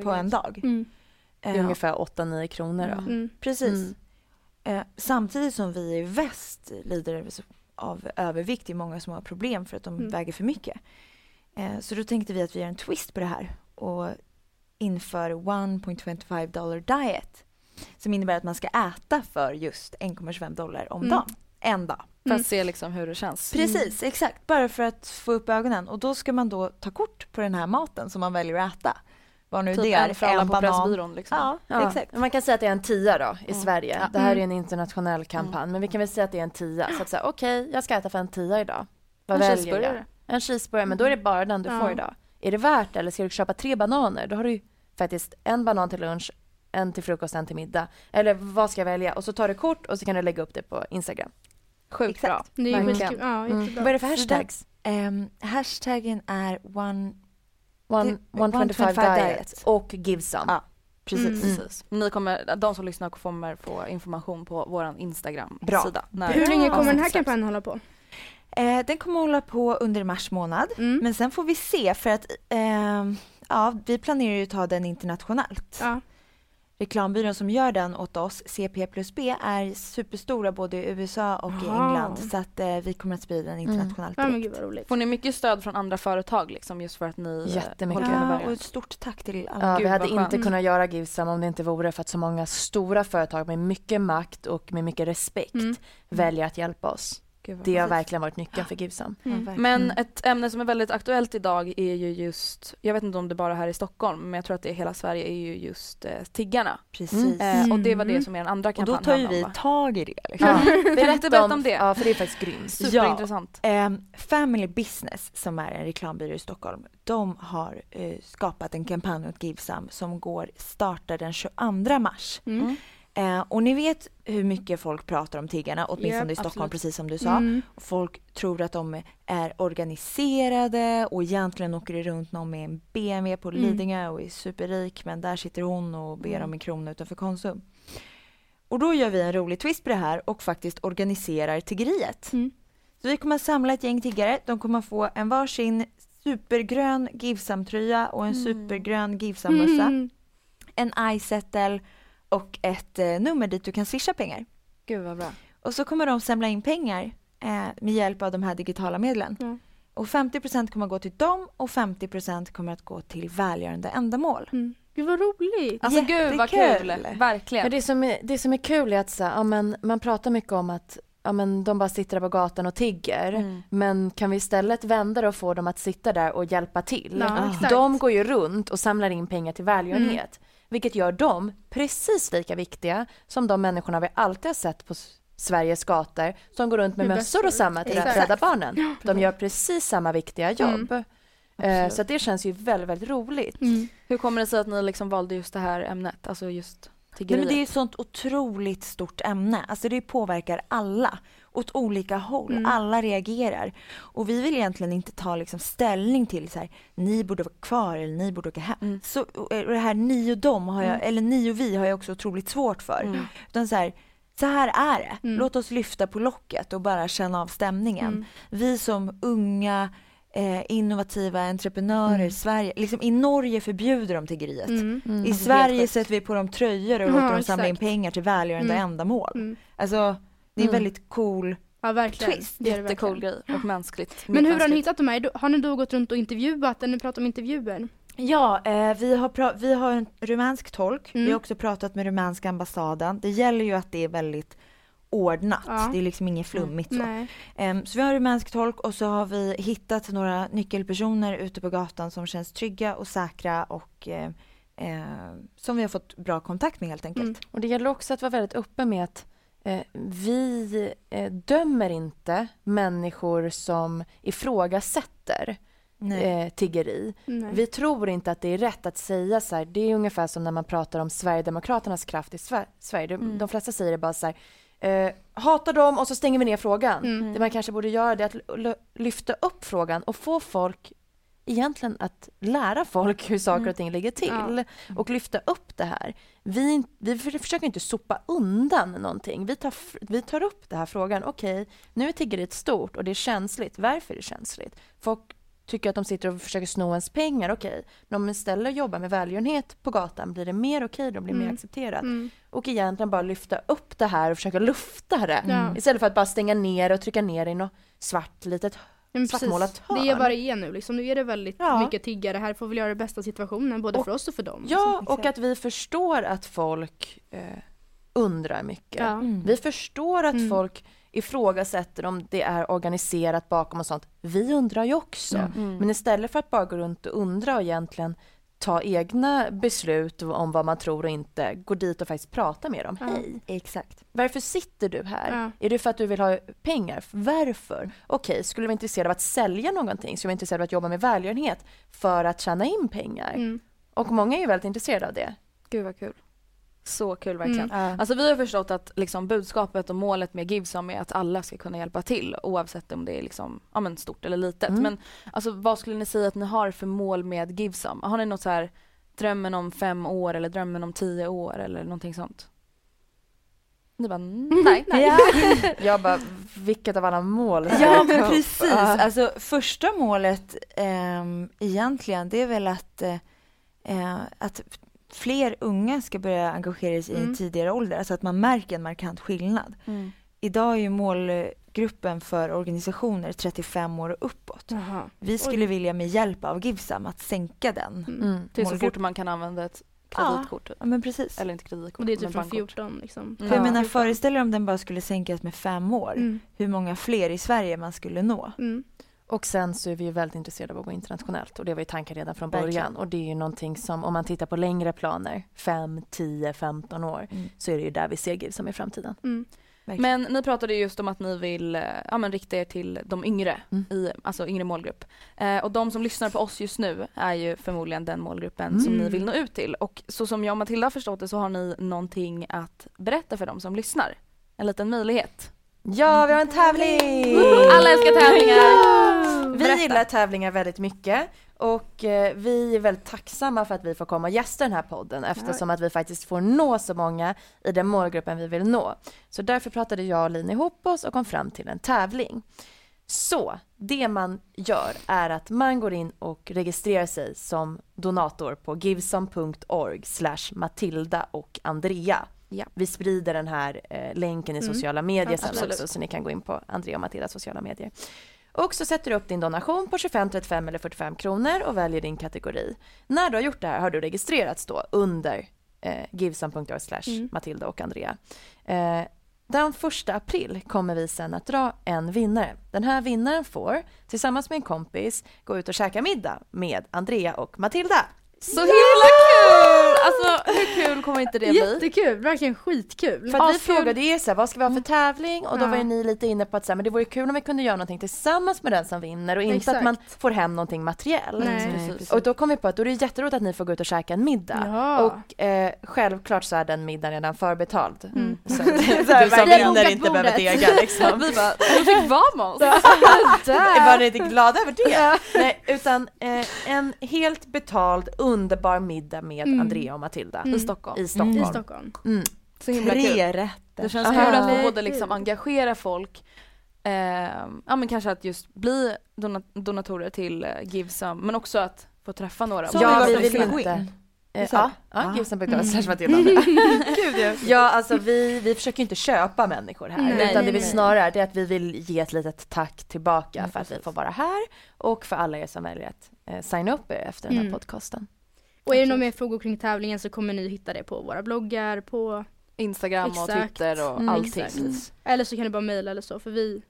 på en dag. Mm. Det är Eh, ungefär 8-9 kronor då. Mm. Precis. Mm. Eh, samtidigt som vi i väst lider av övervikt, det är många som har problem för att de Mm. väger för mycket. Eh, så då tänkte vi att vi gör en twist på det här och inför 1.25 dollar diet. Som innebär att man ska äta för just 1,25 dollar om Mm. dagen. En dag. För Mm. att se liksom hur det känns. Precis, exakt. Bara för att få upp ögonen. Och då ska man då ta kort på den här maten som man väljer att äta. Vad nu Typ det är. en för alla på Pressbyrån liksom. Ja, Ja, exakt. Man kan säga att det är en tia då i Mm. Sverige. Ja. Det här är Mm. en internationell kampanj. Men vi kan väl säga att det är en tia. Så att säga, okej, jag ska äta för en tia idag. Vad En väljer jag? En cheeseburgare, men då är det bara den du Ja. får idag. Är det värt det eller ska du köpa tre bananer? Då har du ju faktiskt en banan till lunch, en till frukost, en till middag. Eller vad ska jag välja? Och så tar du kort och så kan du lägga upp det på Instagram. Sjukt Exakt. bra. Det är. Ja, Mm. Vad är det för hashtags? Ehm, hashtaggen är one... One, det- 125 125 diet. diet. och give some. Ja, Precis. Mm. Precis. Ni kommer, de som lyssnar kommer få information på vår Instagram-sida. Hur länge kommer den här kampanjen hålla på? Eh, den kommer hålla på under mars månad. Mm. Men sen får vi se för att ehm, ja, vi planerar ju att ta den internationellt. Ja. Reklambyrån som gör den åt oss, CP plus B, är superstora både i USA och i. England. Så att eh, vi kommer att sprida den internationellt ja, men direkt. gud vad roligt. Får ni mycket stöd från andra företag liksom just för att ni eh, Jättemycket. håller på med Ja, och ett stort tack till alla. Ja, Gud, vi hade vad skönt. inte kunnat göra Givesam om det inte vore för att så många stora företag med mycket makt och med mycket respekt Mm. väljer att hjälpa oss. Det har precis. verkligen varit nyckeln för Givsam. Mm. Men ett ämne som är väldigt aktuellt idag är ju just, jag vet inte om det bara är här i Stockholm, men jag tror att det är hela Sverige, är ju just eh, tiggarna. Precis. Eh, och det var det Mm. som er andra Och kampanj då tar ju vi om, tag i det. Liksom. Ja. Berätta, berätta om det. Ja, för det är faktiskt grymt. Superintressant. Ehm, Family Business, som är en reklambyrå i Stockholm, de har eh, skapat en kampanj åt Givsam som går, startar den 22 mars. Mm. Eh, och ni vet hur mycket folk pratar om tiggarna, åtminstone Japp, i Stockholm, absolut. precis som du sa. Mm. Folk tror att de är organiserade och egentligen åker det runt någon med en BMW på Mm. Lidingö och är superrik men där sitter hon och ber Mm. om en krona utanför Konsum. Och då gör vi en rolig twist på det här och faktiskt organiserar tiggeriet. Mm. Så vi kommer att samla ett gäng tiggare. De kommer få en varsin supergrön Givsam-tröja och en Mm. supergrön Givsam-mössa. Mm. En iSettle och ett eh, nummer dit du kan swisha pengar. Gud vad bra. Och så kommer de samla in pengar eh, med hjälp av de här digitala medlen. Ja. Och 50% kommer att gå till dem och 50% kommer att gå till välgörande ändamål. Mm. Gud vad roligt. Alltså gud vad Jättekul. kul, verkligen. Men det som är, det som är kul är att så, ja, men, man pratar mycket om att ja, men, de bara sitter där på gatan och tigger. Mm. Men kan vi istället vända det och få dem att sitta där och hjälpa till? Ja, Ah. De går ju runt och samlar in pengar till välgörenhet. Vilket gör dem precis lika viktiga som de människorna vi alltid har sett på Sveriges gator som går runt med mössor och samma till Exakt. Rädda Barnen. De gör precis samma viktiga jobb. Eh, Absolut. så att det känns ju väldigt, väldigt roligt. Mm. Hur kommer det sig att ni liksom valde just det här ämnet, alltså just Nej, tiggeriet? men det är ett sånt otroligt stort ämne. Alltså det påverkar alla åt olika håll. Mm. Alla reagerar. Och vi vill egentligen inte ta liksom ställning till så här, ni borde vara kvar eller ni borde åka hem. Mm. Så, och det här ni och dem, har jag, eller ni och vi har jag också otroligt svårt för. Mm. Utan så här, så här är det. Mm. Låt oss lyfta på locket och bara känna av stämningen. Mm. Vi som unga eh, innovativa entreprenörer Mm. i Sverige, liksom i Norge förbjuder de tiggeriet. Mm. Mm. I Alltså, Sverige sätter vi på dem tröjor och låter dem samla in exakt. pengar till välgörande Mm. ändamål. Mm. Alltså, det är Mm. väldigt cool Ja verkligen. Twist. Det är det Jättecool verkligen. grej och mänskligt. Men hur har ni hittat de här? Har ni då gått runt och intervjuat eller pratat om intervjuer? Ja, eh, vi, har vi har en rumänsk tolk. Mm. Vi har också pratat med rumänska ambassaden. Det gäller ju att det är väldigt ordnat. Ja. Det är liksom inget flummigt så. Nej. Em, så vi har en rumänsk tolk och så har vi hittat några nyckelpersoner ute på gatan som känns trygga och säkra och eh, eh, som vi har fått bra kontakt med helt enkelt. Mm. Och det gäller också att vara väldigt öppen med att vi eh, dömer inte människor som ifrågasätter Nej. eh, tiggeri. Nej. Vi tror inte att det är rätt att säga så här. Det är ungefär som när man pratar om Sverigedemokraternas kraft i Sver- Sverige. De, Mm. de flesta säger det bara så här. Eh, hatar dem och så stänger vi ner frågan. Mm. Det man kanske borde göra är att lyfta upp frågan och få folk egentligen att lära folk hur saker och ting ligger till Mm. och lyfta upp det här. Vi, vi för- försöker inte sopa undan någonting. Vi tar, vi tar upp den här frågan. Okej, nu är tiggeriet stort och det är känsligt. Varför är det känsligt? Folk tycker att de sitter och försöker sno ens pengar. Okej, men om man istället jobbar med välgörenhet på gatan blir det mer okej, då blir det mer Mm. accepterat. Mm. Och egentligen bara lyfta upp det här och försöka lufta det. Ja. Istället för att bara stänga ner och trycka ner i något svart litet Ja, men svartmålat hörn. Det är vad det är nu liksom. Nu är det väldigt Ja. mycket tiggare här. Får vi göra det bästa situationen både Och- för oss och för dem. Ja, liksom. och att vi förstår att folk eh, undrar mycket. Ja. Mm. Vi förstår att Mm. folk ifrågasätter om det är organiserat bakom och sånt. Vi undrar ju också. Mm. Men istället för att bara gå runt och undra och egentligen ta egna beslut om vad man tror och inte, gå dit och faktiskt prata med dem. Ja. Hej, Exakt. varför sitter du här? Ja. Är det för att du vill ha pengar? Varför? Okej, skulle du vara intresserad av att sälja någonting? Skulle du vara intresserad av att jobba med välgörenhet för att tjäna in pengar? Mm. Och många är ju väldigt intresserade av det. Gud vad kul. Så kul verkligen. Mm. Alltså vi har förstått att liksom, budskapet och målet med Givesome är att alla ska kunna hjälpa till oavsett om det är liksom, ja, men stort eller litet. Mm. Men alltså, vad skulle ni säga att ni har för mål med Givesome? Har ni något så här drömmen om fem år eller drömmen om tio år eller någonting sånt? Ni bara mm, nej. Ja. Jag bara, vilket av alla mål? Ja men precis. Ja. Alltså första målet ehm, egentligen det är väl att, eh, eh, att fler unga ska börja engagera sig i Mm. en tidigare ålder. Alltså att man märker en markant skillnad. Mm. Idag är ju målgruppen för organisationer 35 år och uppåt. Jaha. Vi skulle vilja med hjälp av Givsam att sänka den. Mm. Mm. Till så fort man kan använda ett kreditkort typ. Ja men precis. Eller inte kreditkort Och det är men typ från bankkort. 14 liksom. Mm. För jag Ja. menar föreställ er om den bara skulle sänkas med fem år. Mm. Hur många fler i Sverige man skulle nå. Mm. Och sen så är vi ju väldigt intresserade av att gå internationellt och det var ju tanken redan från början Verkligen. och det är ju någonting som om man tittar på längre planer, 5, 10, 15 år Mm. så är det ju där vi ser GIV som i framtiden. Mm. Men ni pratade ju just om att ni vill eh, ja, men rikta er till de yngre, Mm. i, alltså yngre målgrupp. Eh, och de som lyssnar på oss just nu är ju förmodligen den målgruppen som Mm. ni vill nå ut till. Och så som jag och Matilda har förstått det så har ni någonting att berätta för dem som lyssnar. En liten möjlighet. Ja, vi har en tävling! Alla älskar tävlingar! Vi Berätta. gillar tävlingar väldigt mycket och eh, vi är väldigt tacksamma för att vi får komma och gästa den här podden eftersom att vi faktiskt får nå så många i den målgruppen vi vill nå. Så därför pratade jag och Lina ihop oss och kom fram till en tävling. Så det man gör är att man går in och registrerar sig som donator på givesome.org Matilda och Andrea. Ja. Vi sprider den här eh, länken i Mm. sociala medier sen Absolut. också så ni kan gå in på Andrea och Matildas sociala medier. Och så sätter du upp din donation på 25, 35 eller 45 kronor och väljer din kategori. När du har gjort det här har du registrerats då under eh, givesome.org slash Mm. Matilda och Andrea. Eh, den första april kommer vi sen att dra en vinnare. Den här vinnaren får tillsammans med en kompis gå ut och käka middag med Andrea och Matilda. Så himla kul! Alltså hur kul kommer inte det bli? Jättekul, verkligen skitkul. För att vi Askul. frågade er så här, vad ska vi ha för tävling? Och då Ja. var ju ni lite inne på att så här, men det vore kul om vi kunde göra någonting tillsammans med den som vinner och inte Exakt. att man får hem någonting materiellt. Nej. Precis. Och då kom vi på att då är det jätteroligt att ni får gå ut och käka en middag. Ja. Och eh, självklart så är den middagen redan förbetald. Mm. Så, Så du här, som vi har vinner inte behöver dega liksom. Vi bara, du fick vara med oss. Var ni inte glada över det? Nej, utan eh, en helt betald underbar middag med Mm. Andrea och Matilda Mm. I Stockholm. i Stockholm. I Stockholm. Mm. Så himla kul. Tre rätter. Det känns Aha. kul att Kul. både liksom engagera folk, eh, ja men kanske att just bli dona- donatorer till eh, Givesome, men också att få träffa några. Så Ja, vi vi vill inte. in. Eh, Så? ja, ja Ah. givesome.org slash Mm. Matilda. Ja. Ja, alltså vi, vi försöker inte köpa människor här. Nej, utan nej, det vi snarare är det är att vi vill ge ett litet tack tillbaka Mm, för att vi precis. får vara här och för alla er som väljer att eh, signa upp er efter den här Mm. podcasten. Och är det några mer frågor kring tävlingen så kommer ni hitta det på våra bloggar, på Instagram och Exakt. Twitter och Mm, allting. exakt. eller så kan ni bara mejla eller så för vi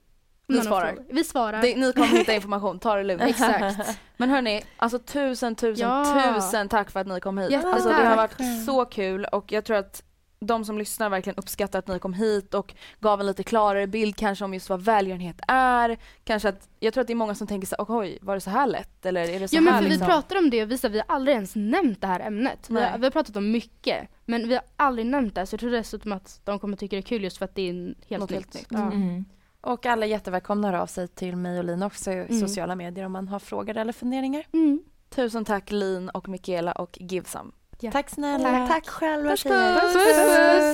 Vi svarar. Vi svarar. Det, ni kommer hitta information, ta det lugnt. Exakt. Men hörni, alltså tusen, tusen, Ja. tusen tack för att ni kom hit. Jättetack. Alltså det har varit Mm. så kul och jag tror att de som lyssnar verkligen uppskattar att ni kom hit och gav en lite klarare bild kanske om just vad välgörenhet är. Kanske att, jag tror att det är många som tänker så här, oj, var det så här lätt? Eller är det så Ja men här för liksom? vi pratade om det och att vi har aldrig ens nämnt det här ämnet. Vi har, vi har pratat om mycket men vi har aldrig nämnt det så jag tror dessutom att de kommer tycka det är kul just för att det är helt Något nytt. helt nytt. Ja. Mm. Och alla är jättevälkomna att höra av sig till mig och Lina också i Mm. sociala medier om man har frågor eller funderingar. Mm. Tusen tack Lin och Michaela och Givesome. Ja. Tack snälla. Tack själva Puss, puss. Puss,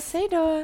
puss. Hej då.